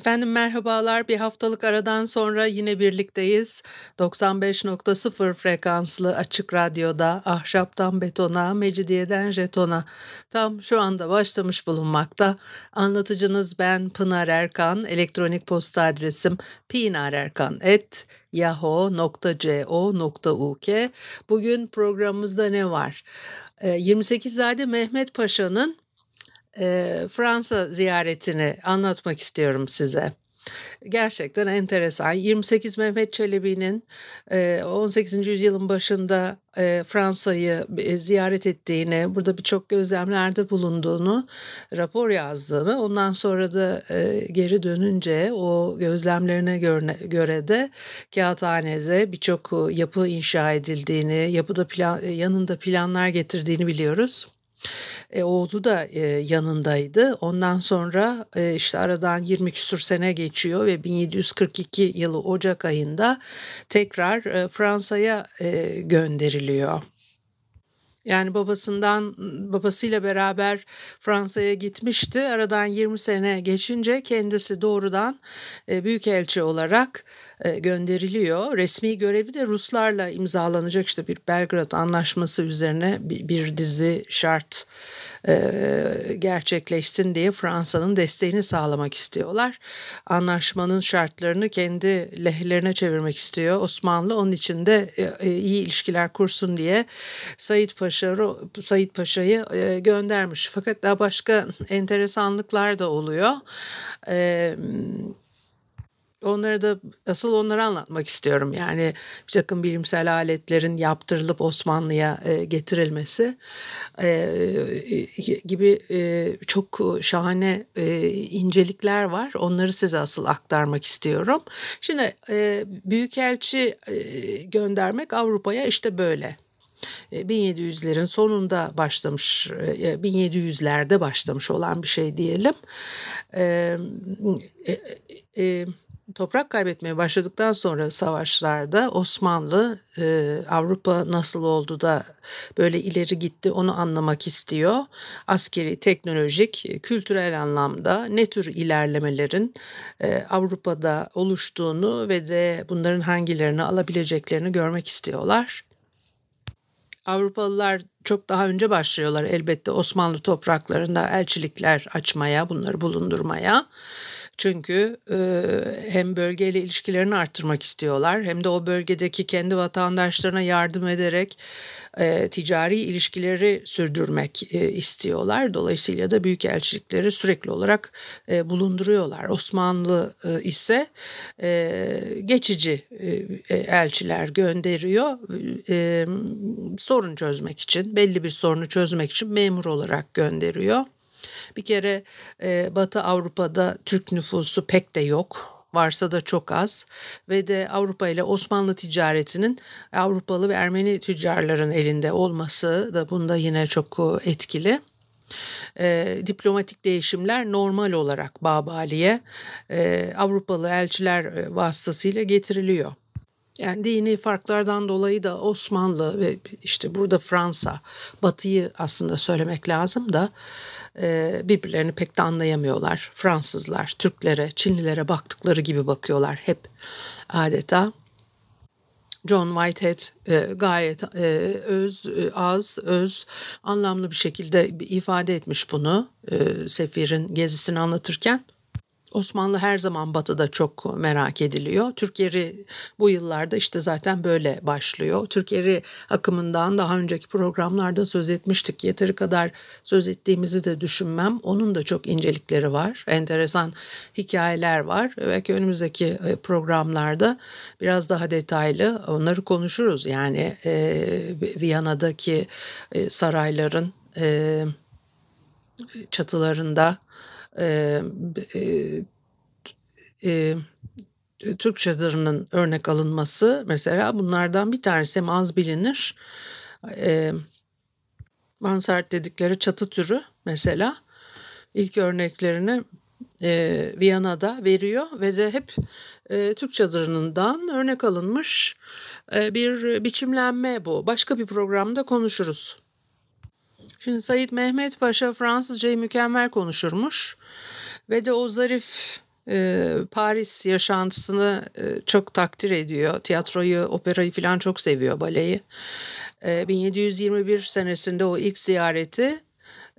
Efendim merhabalar. Bir haftalık aradan sonra yine birlikteyiz. 95.0 frekanslı açık radyoda ahşaptan betona, mecidiyeden jetona tam şu anda başlamış bulunmakta. Anlatıcınız ben Pınar Erkan. Elektronik posta adresim pinarerkan.yahoo.co.uk Bugün programımızda ne var? 28 Zade Mehmet Paşa'nın e, Fransa ziyaretini anlatmak istiyorum size. Gerçekten enteresan. 28 Mehmet Çelebi'nin 18. yüzyılın başında Fransa'yı ziyaret ettiğini, burada birçok gözlemlerde bulunduğunu, rapor yazdığını, ondan sonra da geri dönünce o gözlemlerine göre de kağıthanede birçok yapı inşa edildiğini, yapıda plan, yanında planlar getirdiğini biliyoruz. E, oğlu da e, yanındaydı. Ondan sonra e, işte aradan 20 küsur sene geçiyor ve 1742 yılı Ocak ayında tekrar e, Fransa'ya e, gönderiliyor. Yani babasından babasıyla beraber Fransa'ya gitmişti. Aradan 20 sene geçince kendisi doğrudan e, büyükelçi olarak e, gönderiliyor. Resmi görevi de Ruslarla imzalanacak işte bir Belgrad Anlaşması üzerine bir, dizi şart gerçekleşsin diye Fransa'nın desteğini sağlamak istiyorlar. Anlaşmanın şartlarını kendi lehlerine çevirmek istiyor Osmanlı. Onun için de iyi ilişkiler kursun diye Said Paşa Said Paşa'yı göndermiş. Fakat daha başka enteresanlıklar da oluyor. Eee Onları da asıl onları anlatmak istiyorum. Yani bir takım bilimsel aletlerin yaptırılıp Osmanlı'ya e, getirilmesi e, gibi e, çok şahane incelikler var. Onları size asıl aktarmak istiyorum. Şimdi e, Büyükelçi göndermek Avrupa'ya işte böyle. 1700'lerin sonunda başlamış, 1700'lerde başlamış olan bir şey diyelim. E, e, e, toprak kaybetmeye başladıktan sonra savaşlarda Osmanlı e, Avrupa nasıl oldu da böyle ileri gitti onu anlamak istiyor. Askeri, teknolojik, kültürel anlamda ne tür ilerlemelerin e, Avrupa'da oluştuğunu ve de bunların hangilerini alabileceklerini görmek istiyorlar. Avrupalılar çok daha önce başlıyorlar elbette Osmanlı topraklarında elçilikler açmaya, bunları bulundurmaya. Çünkü e, hem bölgeyle ilişkilerini arttırmak istiyorlar hem de o bölgedeki kendi vatandaşlarına yardım ederek e, ticari ilişkileri sürdürmek e, istiyorlar. Dolayısıyla da büyük elçilikleri sürekli olarak e, bulunduruyorlar. Osmanlı e, ise e, geçici e, elçiler gönderiyor e, sorun çözmek için, belli bir sorunu çözmek için memur olarak gönderiyor. Bir kere e, Batı Avrupa'da Türk nüfusu pek de yok varsa da çok az ve de Avrupa ile Osmanlı ticaretinin Avrupalı ve Ermeni tüccarların elinde olması da bunda yine çok etkili. E, diplomatik değişimler normal olarak Babali'ye e, Avrupalı elçiler vasıtasıyla getiriliyor. Yani dini farklardan dolayı da Osmanlı ve işte burada Fransa, Batı'yı aslında söylemek lazım da e, birbirlerini pek de anlayamıyorlar. Fransızlar Türklere, Çinlilere baktıkları gibi bakıyorlar hep adeta. John Whitehead e, gayet e, öz, e, az, öz, anlamlı bir şekilde ifade etmiş bunu e, Sefir'in gezisini anlatırken. Osmanlı her zaman batıda çok merak ediliyor. Türkiye'li bu yıllarda işte zaten böyle başlıyor. Türkiye'li akımından daha önceki programlarda söz etmiştik. Yeteri kadar söz ettiğimizi de düşünmem. Onun da çok incelikleri var. Enteresan hikayeler var. Belki önümüzdeki e, programlarda biraz daha detaylı onları konuşuruz. Yani e, Viyana'daki e, sarayların e, çatılarında e, e, Türk çadırının örnek alınması mesela bunlardan bir tanesi hem az bilinir. E, mansart dedikleri çatı türü mesela ilk örneklerini e, Viyana'da veriyor ve de hep e, Türk çadırından örnek alınmış e, bir biçimlenme bu. Başka bir programda konuşuruz. Şimdi Said Mehmet Paşa Fransızcayı mükemmel konuşurmuş ve de o zarif e, Paris yaşantısını e, çok takdir ediyor. Tiyatroyu, operayı falan çok seviyor, baleyi. E, 1721 senesinde o ilk ziyareti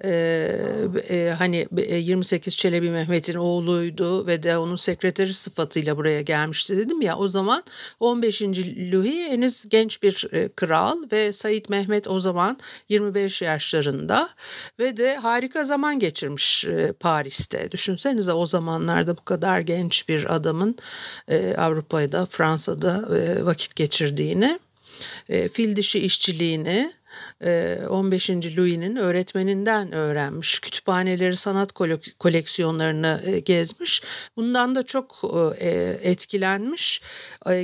e, hani 28 Çelebi Mehmet'in oğluydu ve de onun sekreteri sıfatıyla buraya gelmişti dedim ya o zaman 15. Louis henüz genç bir kral ve Said Mehmet o zaman 25 yaşlarında ve de harika zaman geçirmiş Paris'te. Düşünsenize o zamanlarda bu kadar genç bir adamın Avrupa'da Fransa'da vakit geçirdiğini fil dişi işçiliğini 15. Louis'nin öğretmeninden öğrenmiş. Kütüphaneleri, sanat koleksiyonlarını gezmiş. Bundan da çok etkilenmiş.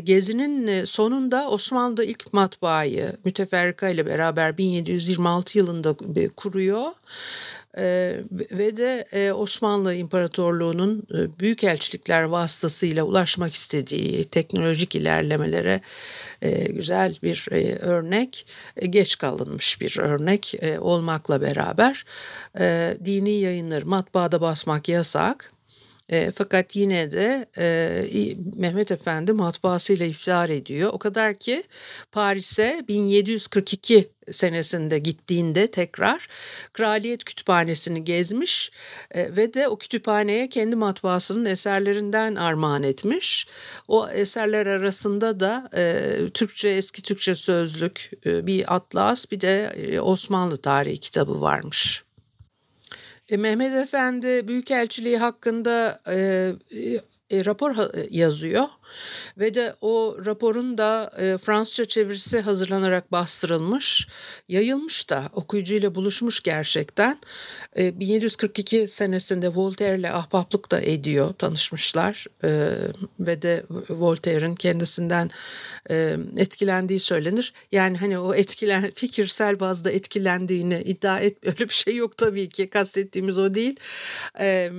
Gezinin sonunda Osmanlı'da ilk matbaayı müteferrika ile beraber 1726 yılında kuruyor. Ee, ve de e, Osmanlı İmparatorluğu'nun e, büyük elçilikler vasıtasıyla ulaşmak istediği teknolojik ilerlemelere e, güzel bir e, örnek, e, geç kalınmış bir örnek e, olmakla beraber e, dini yayınları matbaada basmak yasak. E, fakat yine de e, Mehmet Efendi matbaasıyla iftihar ediyor. O kadar ki Paris'e 1742 senesinde gittiğinde tekrar Kraliyet Kütüphanesi'ni gezmiş e, ve de o kütüphaneye kendi matbaasının eserlerinden armağan etmiş. O eserler arasında da e, Türkçe eski Türkçe sözlük, e, bir atlas, bir de e, Osmanlı tarihi kitabı varmış. E, Mehmet Efendi Büyükelçiliği hakkında e, e, rapor yazıyor ve de o raporun da e, Fransızca çevirisi hazırlanarak bastırılmış, yayılmış da okuyucuyla buluşmuş gerçekten. E, 1742 senesinde Voltaire ile ahbaplık da ediyor, tanışmışlar e, ve de Voltaire'in kendisinden e, etkilendiği söylenir. Yani hani o etkilen fikirsel bazda etkilendiğini iddia et öyle bir şey yok tabii ki kastettiğimiz o değil. E,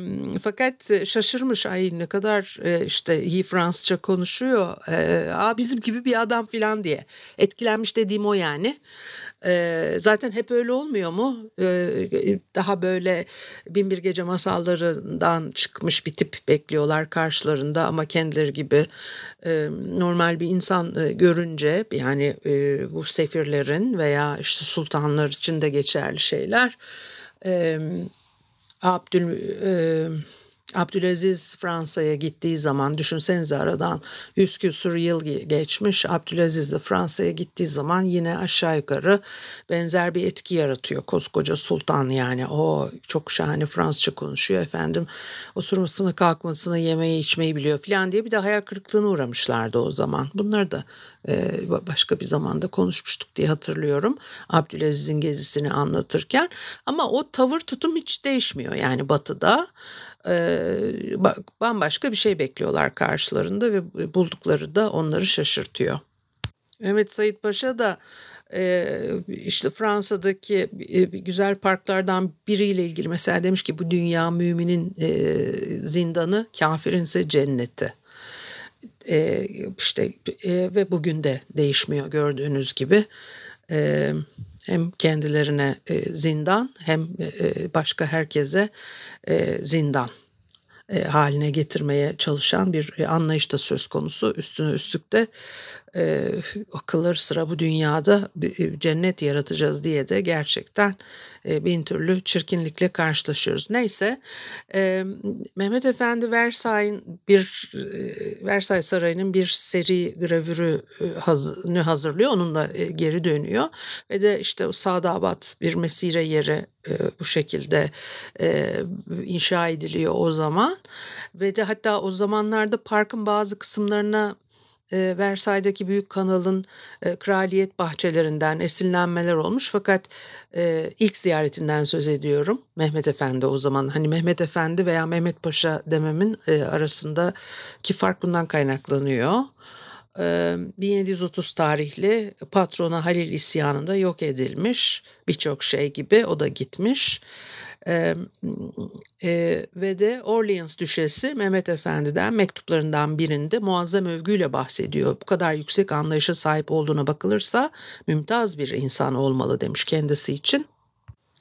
fakat şaşırmış ay ne kadar e, işte iyi Fransızca konuşuyor. E, Aa, bizim gibi bir adam falan diye. Etkilenmiş dediğim o yani. E, zaten hep öyle olmuyor mu? E, daha böyle Binbir Gece masallarından çıkmış bir tip bekliyorlar karşılarında ama kendileri gibi e, normal bir insan e, görünce yani e, bu sefirlerin veya işte sultanlar için de geçerli şeyler. E, Abdül e, Abdülaziz Fransa'ya gittiği zaman düşünsenize aradan 100 küsur yıl geçmiş. Abdülaziz de Fransa'ya gittiği zaman yine aşağı yukarı benzer bir etki yaratıyor. Koskoca sultan yani o çok şahane Fransızca konuşuyor efendim. Oturmasını kalkmasını yemeği içmeyi biliyor falan diye bir de hayal kırıklığına uğramışlardı o zaman. Bunları da başka bir zamanda konuşmuştuk diye hatırlıyorum. Abdülaziz'in gezisini anlatırken ama o tavır tutum hiç değişmiyor yani batıda bambaşka bir şey bekliyorlar karşılarında ve buldukları da onları şaşırtıyor. Mehmet Said Paşa da işte Fransa'daki güzel parklardan biriyle ilgili mesela demiş ki bu dünya müminin zindanı kafirinse cenneti. İşte ve bugün de değişmiyor gördüğünüz gibi hem kendilerine zindan hem başka herkese zindan haline getirmeye çalışan bir anlayış da söz konusu. Üstüne üstlük de e, akılları sıra bu dünyada bir cennet yaratacağız diye de gerçekten e, bin türlü çirkinlikle karşılaşıyoruz. Neyse e, Mehmet Efendi Versay'ın bir e, Versay Sarayı'nın bir seri gravürü e, hazırlıyor. Onunla e, geri dönüyor ve de işte Sadabat bir mesire yeri e, bu şekilde e, inşa ediliyor o zaman ve de hatta o zamanlarda parkın bazı kısımlarına e, Versay'daki büyük kanalın e, kraliyet bahçelerinden esinlenmeler olmuş fakat e, ilk ziyaretinden söz ediyorum Mehmet Efendi o zaman hani Mehmet Efendi veya Mehmet Paşa dememin e, arasındaki fark bundan kaynaklanıyor. 1730 tarihli patrona Halil isyanında yok edilmiş birçok şey gibi o da gitmiş. E, e, ve de Orleans Düşesi Mehmet Efendi'den mektuplarından birinde muazzam övgüyle bahsediyor. Bu kadar yüksek anlayışa sahip olduğuna bakılırsa mümtaz bir insan olmalı demiş kendisi için.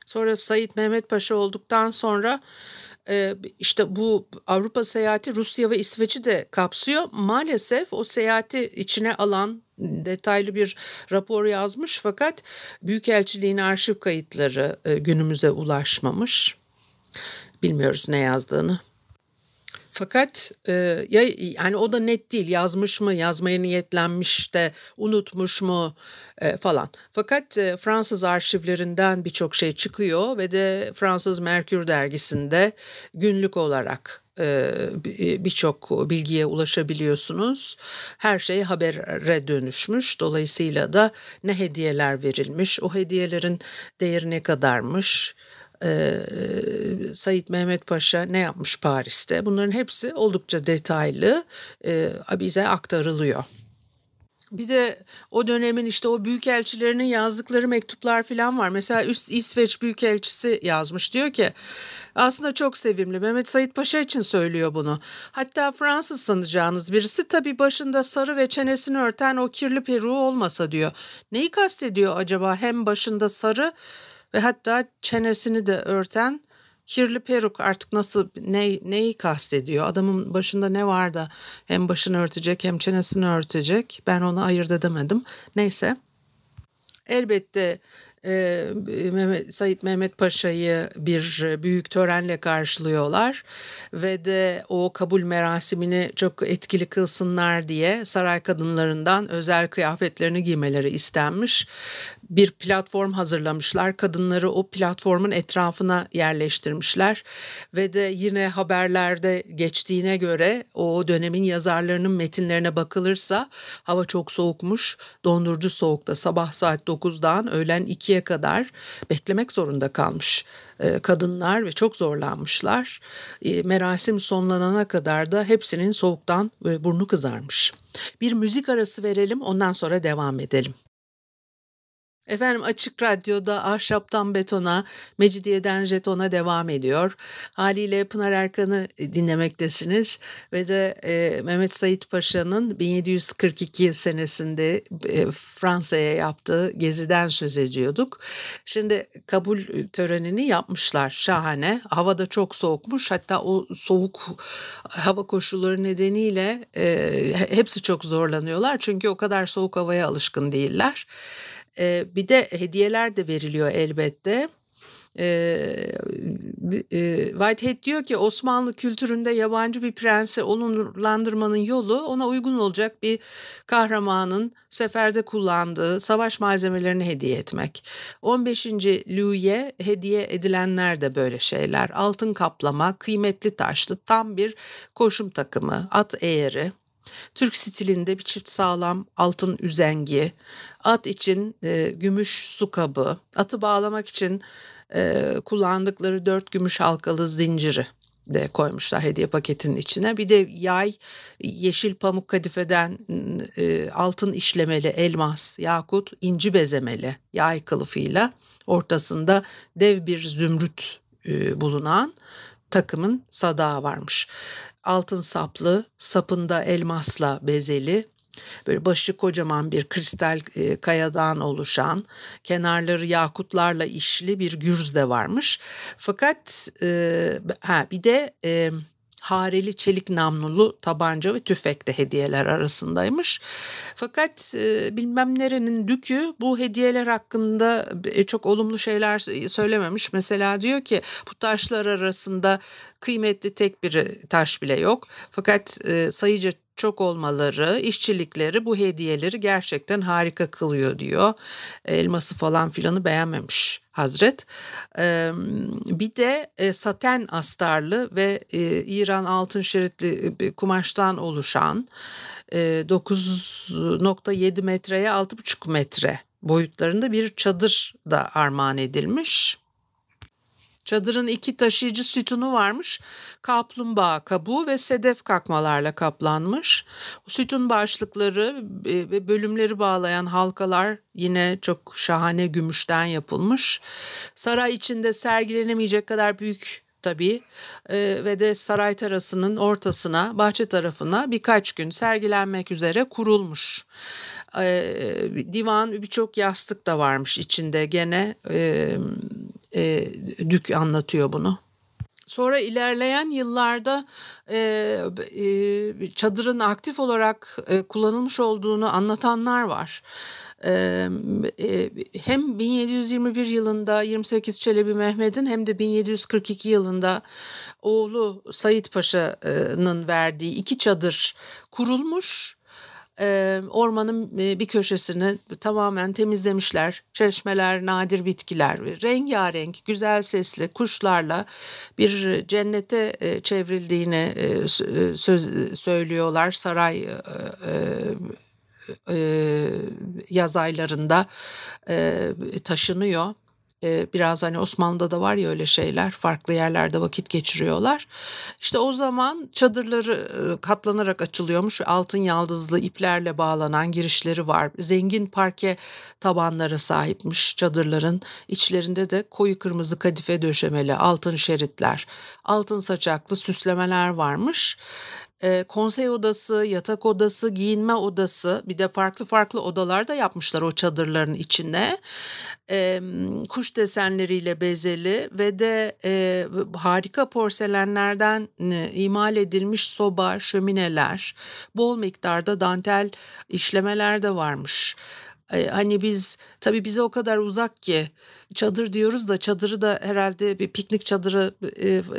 Sonra Said Mehmet Paşa olduktan sonra işte bu Avrupa seyahati Rusya ve İsveç'i de kapsıyor. Maalesef o seyahati içine alan detaylı bir rapor yazmış fakat Büyükelçiliğin arşiv kayıtları günümüze ulaşmamış. Bilmiyoruz ne yazdığını. Fakat e, ya yani o da net değil yazmış mı yazmaya niyetlenmiş de unutmuş mu e, falan. Fakat e, Fransız arşivlerinden birçok şey çıkıyor ve de Fransız Merkür dergisinde günlük olarak e, birçok bilgiye ulaşabiliyorsunuz. Her şey habere dönüşmüş. Dolayısıyla da ne hediyeler verilmiş, o hediyelerin değeri ne kadarmış, e, Said Mehmet Paşa ne yapmış Paris'te bunların hepsi oldukça detaylı e, bize aktarılıyor. Bir de o dönemin işte o büyükelçilerinin yazdıkları mektuplar falan var. Mesela Üst İsveç Büyükelçisi yazmış diyor ki aslında çok sevimli. Mehmet Said Paşa için söylüyor bunu. Hatta Fransız sanacağınız birisi tabii başında sarı ve çenesini örten o kirli peruğu olmasa diyor. Neyi kastediyor acaba hem başında sarı ve hatta çenesini de örten kirli peruk artık nasıl ne, neyi kastediyor? Adamın başında ne var da hem başını örtecek hem çenesini örtecek. Ben onu ayırt edemedim. Neyse. Elbette Mehmet, Said Mehmet Paşa'yı bir büyük törenle karşılıyorlar ve de o kabul merasimini çok etkili kılsınlar diye saray kadınlarından özel kıyafetlerini giymeleri istenmiş. Bir platform hazırlamışlar. Kadınları o platformun etrafına yerleştirmişler ve de yine haberlerde geçtiğine göre o dönemin yazarlarının metinlerine bakılırsa hava çok soğukmuş. Dondurucu soğukta sabah saat 9'dan öğlen 2'ye 12'ye kadar beklemek zorunda kalmış e, kadınlar ve çok zorlanmışlar. E, merasim sonlanana kadar da hepsinin soğuktan e, burnu kızarmış. Bir müzik arası verelim ondan sonra devam edelim. Efendim Açık Radyo'da Ahşaptan Betona, Mecidiyeden Jeton'a devam ediyor. Haliyle Pınar Erkan'ı e, dinlemektesiniz ve de e, Mehmet Said Paşa'nın 1742 senesinde e, Fransa'ya yaptığı geziden söz ediyorduk. Şimdi kabul törenini yapmışlar şahane. Havada çok soğukmuş hatta o soğuk hava koşulları nedeniyle e, hepsi çok zorlanıyorlar. Çünkü o kadar soğuk havaya alışkın değiller. E, bir de hediyeler de veriliyor elbette. E, e, Whitehead diyor ki Osmanlı kültüründe yabancı bir prensi onurlandırmanın yolu ona uygun olacak bir kahramanın seferde kullandığı savaş malzemelerini hediye etmek. 15. Louis'e hediye edilenler de böyle şeyler. Altın kaplama, kıymetli taşlı tam bir koşum takımı, at eğeri, Türk stilinde bir çift sağlam altın üzengi, at için e, gümüş su kabı, atı bağlamak için e, kullandıkları dört gümüş halkalı zinciri de koymuşlar hediye paketinin içine. Bir de yay yeşil pamuk kadifeden e, altın işlemeli elmas, yakut, inci bezemeli yay kılıfıyla ortasında dev bir zümrüt e, bulunan takımın sadağı varmış altın saplı, sapında elmasla bezeli, böyle başı kocaman bir kristal e, kayadan oluşan, kenarları yakutlarla işli bir gürz de varmış. Fakat e, ha bir de e, hareli çelik namlulu tabanca ve tüfek de hediyeler arasındaymış. Fakat e, bilmem nerenin dükü bu hediyeler hakkında e, çok olumlu şeyler söylememiş. Mesela diyor ki bu taşlar arasında kıymetli tek bir taş bile yok. Fakat e, sayıca çok olmaları, işçilikleri bu hediyeleri gerçekten harika kılıyor diyor. Elması falan filanı beğenmemiş Hazret. Bir de saten astarlı ve İran altın şeritli kumaştan oluşan e, 9.7 metreye 6.5 metre boyutlarında bir çadır da armağan edilmiş. Çadırın iki taşıyıcı sütunu varmış. Kaplumbağa kabuğu ve sedef kakmalarla kaplanmış. Sütun başlıkları ve bölümleri bağlayan halkalar yine çok şahane gümüşten yapılmış. Saray içinde sergilenemeyecek kadar büyük tabii e, ve de saray terasının ortasına bahçe tarafına birkaç gün sergilenmek üzere kurulmuş. Divan birçok yastık da varmış içinde gene e, e, Dük anlatıyor bunu. Sonra ilerleyen yıllarda e, e, çadırın aktif olarak e, kullanılmış olduğunu anlatanlar var. E, e, hem 1721 yılında 28 Çelebi Mehmet'in hem de 1742 yılında oğlu Sayit Paşa'nın verdiği iki çadır kurulmuş e, ormanın bir köşesini tamamen temizlemişler. Çeşmeler, nadir bitkiler, rengarenk, güzel sesli kuşlarla bir cennete çevrildiğini söz, söylüyorlar saray e, yaz aylarında e, taşınıyor biraz hani Osmanlı'da da var ya öyle şeyler farklı yerlerde vakit geçiriyorlar. İşte o zaman çadırları katlanarak açılıyormuş altın yaldızlı iplerle bağlanan girişleri var. Zengin parke tabanları sahipmiş çadırların. içlerinde de koyu kırmızı kadife döşemeli altın şeritler, altın saçaklı süslemeler varmış e, konsey odası, yatak odası, giyinme odası bir de farklı farklı odalar da yapmışlar o çadırların içine. E, kuş desenleriyle bezeli ve de e, harika porselenlerden e, imal edilmiş soba, şömineler, bol miktarda dantel işlemeler de varmış. Hani biz tabii bize o kadar uzak ki çadır diyoruz da çadırı da herhalde bir piknik çadırı,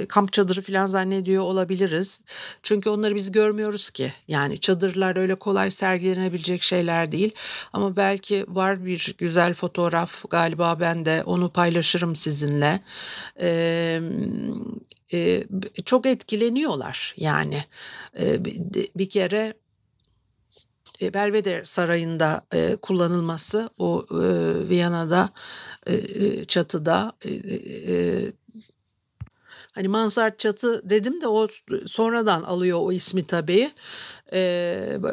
kamp çadırı falan zannediyor olabiliriz. Çünkü onları biz görmüyoruz ki. Yani çadırlar öyle kolay sergilenebilecek şeyler değil. Ama belki var bir güzel fotoğraf galiba ben de onu paylaşırım sizinle. Çok etkileniyorlar yani. Bir kere Belvedere Sarayı'nda e, kullanılması o e, Viyana'da e, e çatıda e, e, hani mansart çatı dedim de o sonradan alıyor o ismi tabii.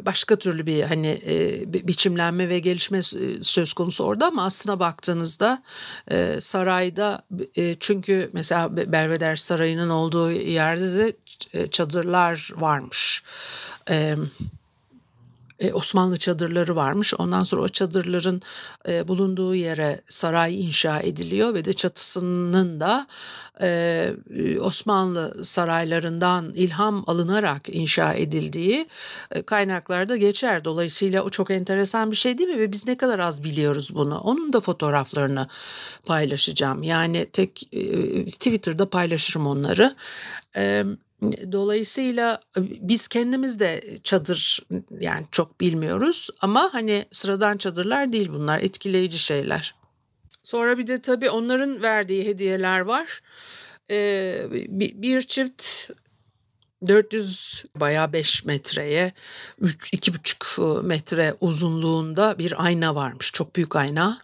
Başka türlü bir hani e, biçimlenme ve gelişme söz konusu orada ama aslına baktığınızda e, sarayda e, çünkü mesela Belvedere Sarayı'nın olduğu yerde de çadırlar varmış. Evet e, Osmanlı çadırları varmış. Ondan sonra o çadırların e, bulunduğu yere saray inşa ediliyor ve de çatısının da e, Osmanlı saraylarından ilham alınarak inşa edildiği e, kaynaklarda geçer. Dolayısıyla o çok enteresan bir şey değil mi? Ve biz ne kadar az biliyoruz bunu. Onun da fotoğraflarını paylaşacağım. Yani tek e, Twitter'da paylaşırım onları. Evet Dolayısıyla biz kendimiz de çadır yani çok bilmiyoruz ama hani sıradan çadırlar değil bunlar etkileyici şeyler. Sonra bir de tabii onların verdiği hediyeler var. Ee, bir çift 400 bayağı 5 metreye 3 2,5 metre uzunluğunda bir ayna varmış. Çok büyük ayna.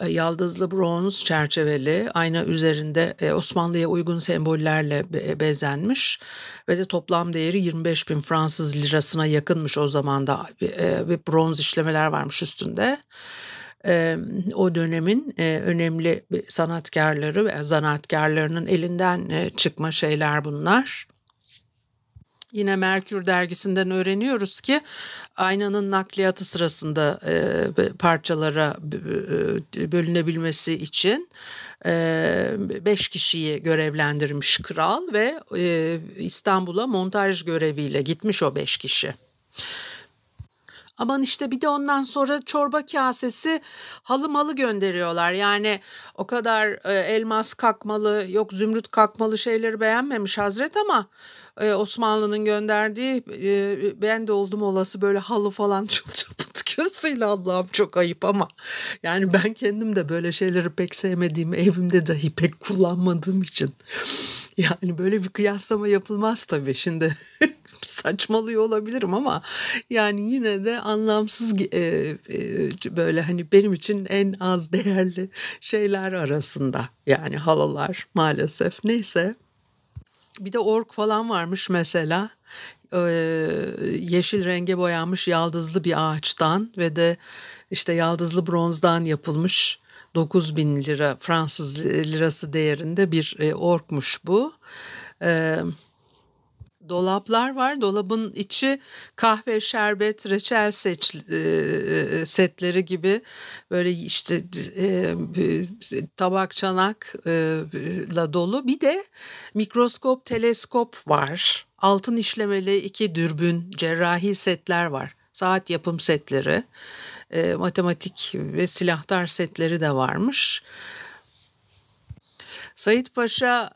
E, yaldızlı bronz çerçeveli ayna üzerinde e, Osmanlı'ya uygun sembollerle bezenmiş ve de toplam değeri 25 bin Fransız lirasına yakınmış o zaman da e, bir bronz işlemeler varmış üstünde o dönemin önemli sanatkarları ve zanaatkarlarının elinden çıkma şeyler bunlar. Yine Merkür dergisinden öğreniyoruz ki aynanın nakliyatı sırasında parçalara e, bölünebilmesi için beş kişiyi görevlendirmiş kral ve İstanbul'a montaj göreviyle gitmiş o beş kişi. Aman işte bir de ondan sonra çorba kasesi halı malı gönderiyorlar. Yani o kadar elmas kakmalı yok zümrüt kakmalı şeyleri beğenmemiş Hazret ama e, Osmanlı'nın gönderdiği e, ben de oldum olası böyle halı falan çılçapıtkıyorsuyla Allah'ım çok ayıp ama yani ben kendim de böyle şeyleri pek sevmediğim evimde dahi pek kullanmadığım için yani böyle bir kıyaslama yapılmaz tabii. Şimdi saçmalıyor olabilirim ama yani yine de anlamsız e, e, böyle hani benim için en az değerli şeyler arasında yani halılar maalesef. Neyse bir de ork falan varmış mesela e, yeşil renge boyanmış yaldızlı bir ağaçtan ve de işte yaldızlı bronzdan yapılmış 9 bin lira Fransız lirası değerinde bir e, orkmuş bu. E, dolaplar var. Dolabın içi kahve, şerbet, reçel seç, e, setleri gibi böyle işte e, tabak çanakla dolu. Bir de mikroskop, teleskop var. Altın işlemeli iki dürbün, cerrahi setler var. Saat yapım setleri e, matematik ve silahtar setleri de varmış. Sayit Paşa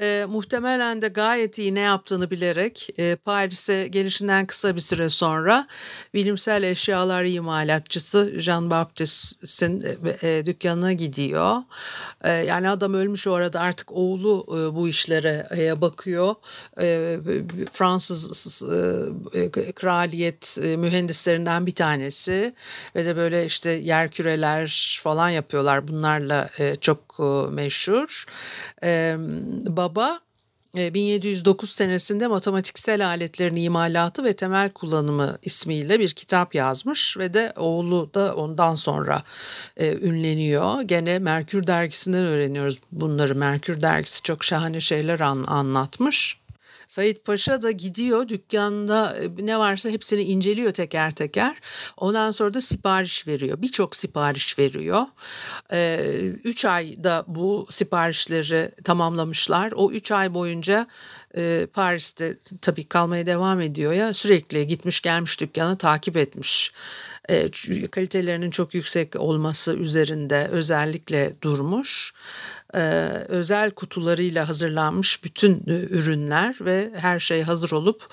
e, muhtemelen de gayet iyi ne yaptığını bilerek e, Paris'e gelişinden kısa bir süre sonra bilimsel eşyalar imalatçısı Jean Baptiste'in e, dükkanına gidiyor. E, yani adam ölmüş orada artık oğlu e, bu işlere e, bakıyor. E, Fransız e, kraliyet e, mühendislerinden bir tanesi ve de böyle işte yer küreler falan yapıyorlar. Bunlarla e, çok e, meşhur. E, baba 1709 senesinde matematiksel aletlerin imalatı ve temel kullanımı ismiyle bir kitap yazmış ve de oğlu da ondan sonra e, ünleniyor. Gene Merkür dergisinden öğreniyoruz bunları. Merkür dergisi çok şahane şeyler an, anlatmış. Sayit Paşa da gidiyor dükkanda e, ne varsa hepsini inceliyor teker teker. Ondan sonra da sipariş veriyor. Birçok sipariş veriyor. Ee, üç ayda bu siparişleri tamamlamışlar. O üç ay boyunca e, Paris'te tabii kalmaya devam ediyor ya sürekli gitmiş gelmiş dükkanı takip etmiş. E, kalitelerinin çok yüksek olması üzerinde özellikle durmuş e, özel kutularıyla hazırlanmış bütün e, ürünler ve her şey hazır olup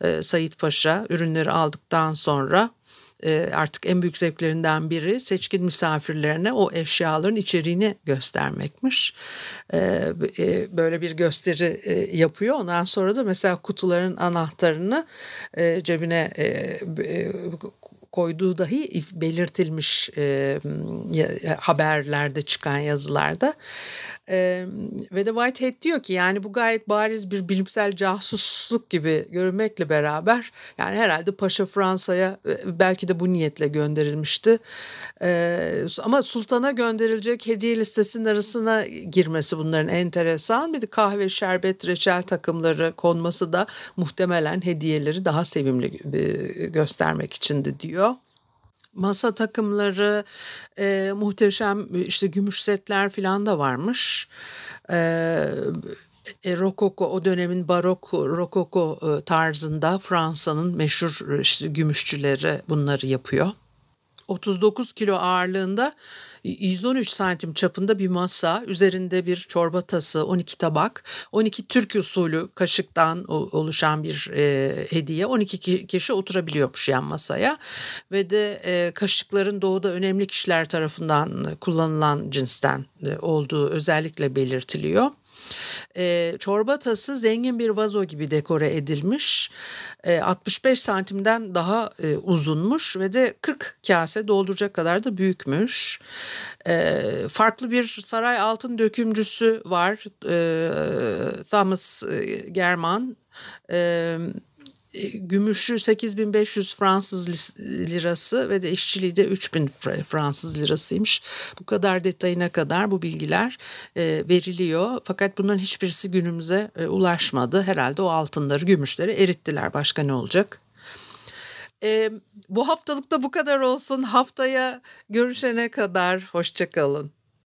e, Sayit Paşa ürünleri aldıktan sonra e, artık en büyük zevklerinden biri seçkin misafirlerine o eşyaların içeriğini göstermekmiş. E, e, böyle bir gösteri yapıyor. Ondan sonra da mesela kutuların anahtarını cebine koyduğu dahi belirtilmiş e, haberlerde çıkan yazılarda. E, ve de Whitehead diyor ki yani bu gayet bariz bir bilimsel casusluk gibi görünmekle beraber yani herhalde Paşa Fransa'ya belki de bu niyetle gönderilmişti. E, ama sultana gönderilecek hediye listesinin arasına girmesi bunların enteresan. Bir de kahve, şerbet, reçel takımları konması da muhtemelen hediyeleri daha sevimli göstermek içindi diyor masa takımları, e, muhteşem işte gümüş setler falan da varmış. E, e, Rokoko o dönemin barok rokoko e, tarzında Fransa'nın meşhur işte gümüşçüleri bunları yapıyor. 39 kilo ağırlığında 113 santim çapında bir masa, üzerinde bir çorba tası, 12 tabak, 12 Türk usulü kaşıktan oluşan bir e, hediye. 12 kişi oturabiliyormuş yan masaya ve de e, kaşıkların doğuda önemli kişiler tarafından kullanılan cinsten e, olduğu özellikle belirtiliyor. E, çorba tası zengin bir vazo gibi dekore edilmiş. E, 65 santimden daha e, uzunmuş ve de 40 kase dolduracak kadar da büyükmüş. E, farklı bir saray altın dökümcüsü var. E, Thomas German. E, gümüşü 8500 Fransız lirası ve de işçiliği de 3000 Fransız lirasıymış. Bu kadar detayına kadar bu bilgiler e, veriliyor. Fakat bunların hiçbirisi günümüze e, ulaşmadı. Herhalde o altınları, gümüşleri erittiler. Başka ne olacak? E, bu haftalıkta bu kadar olsun. Haftaya görüşene kadar hoşçakalın.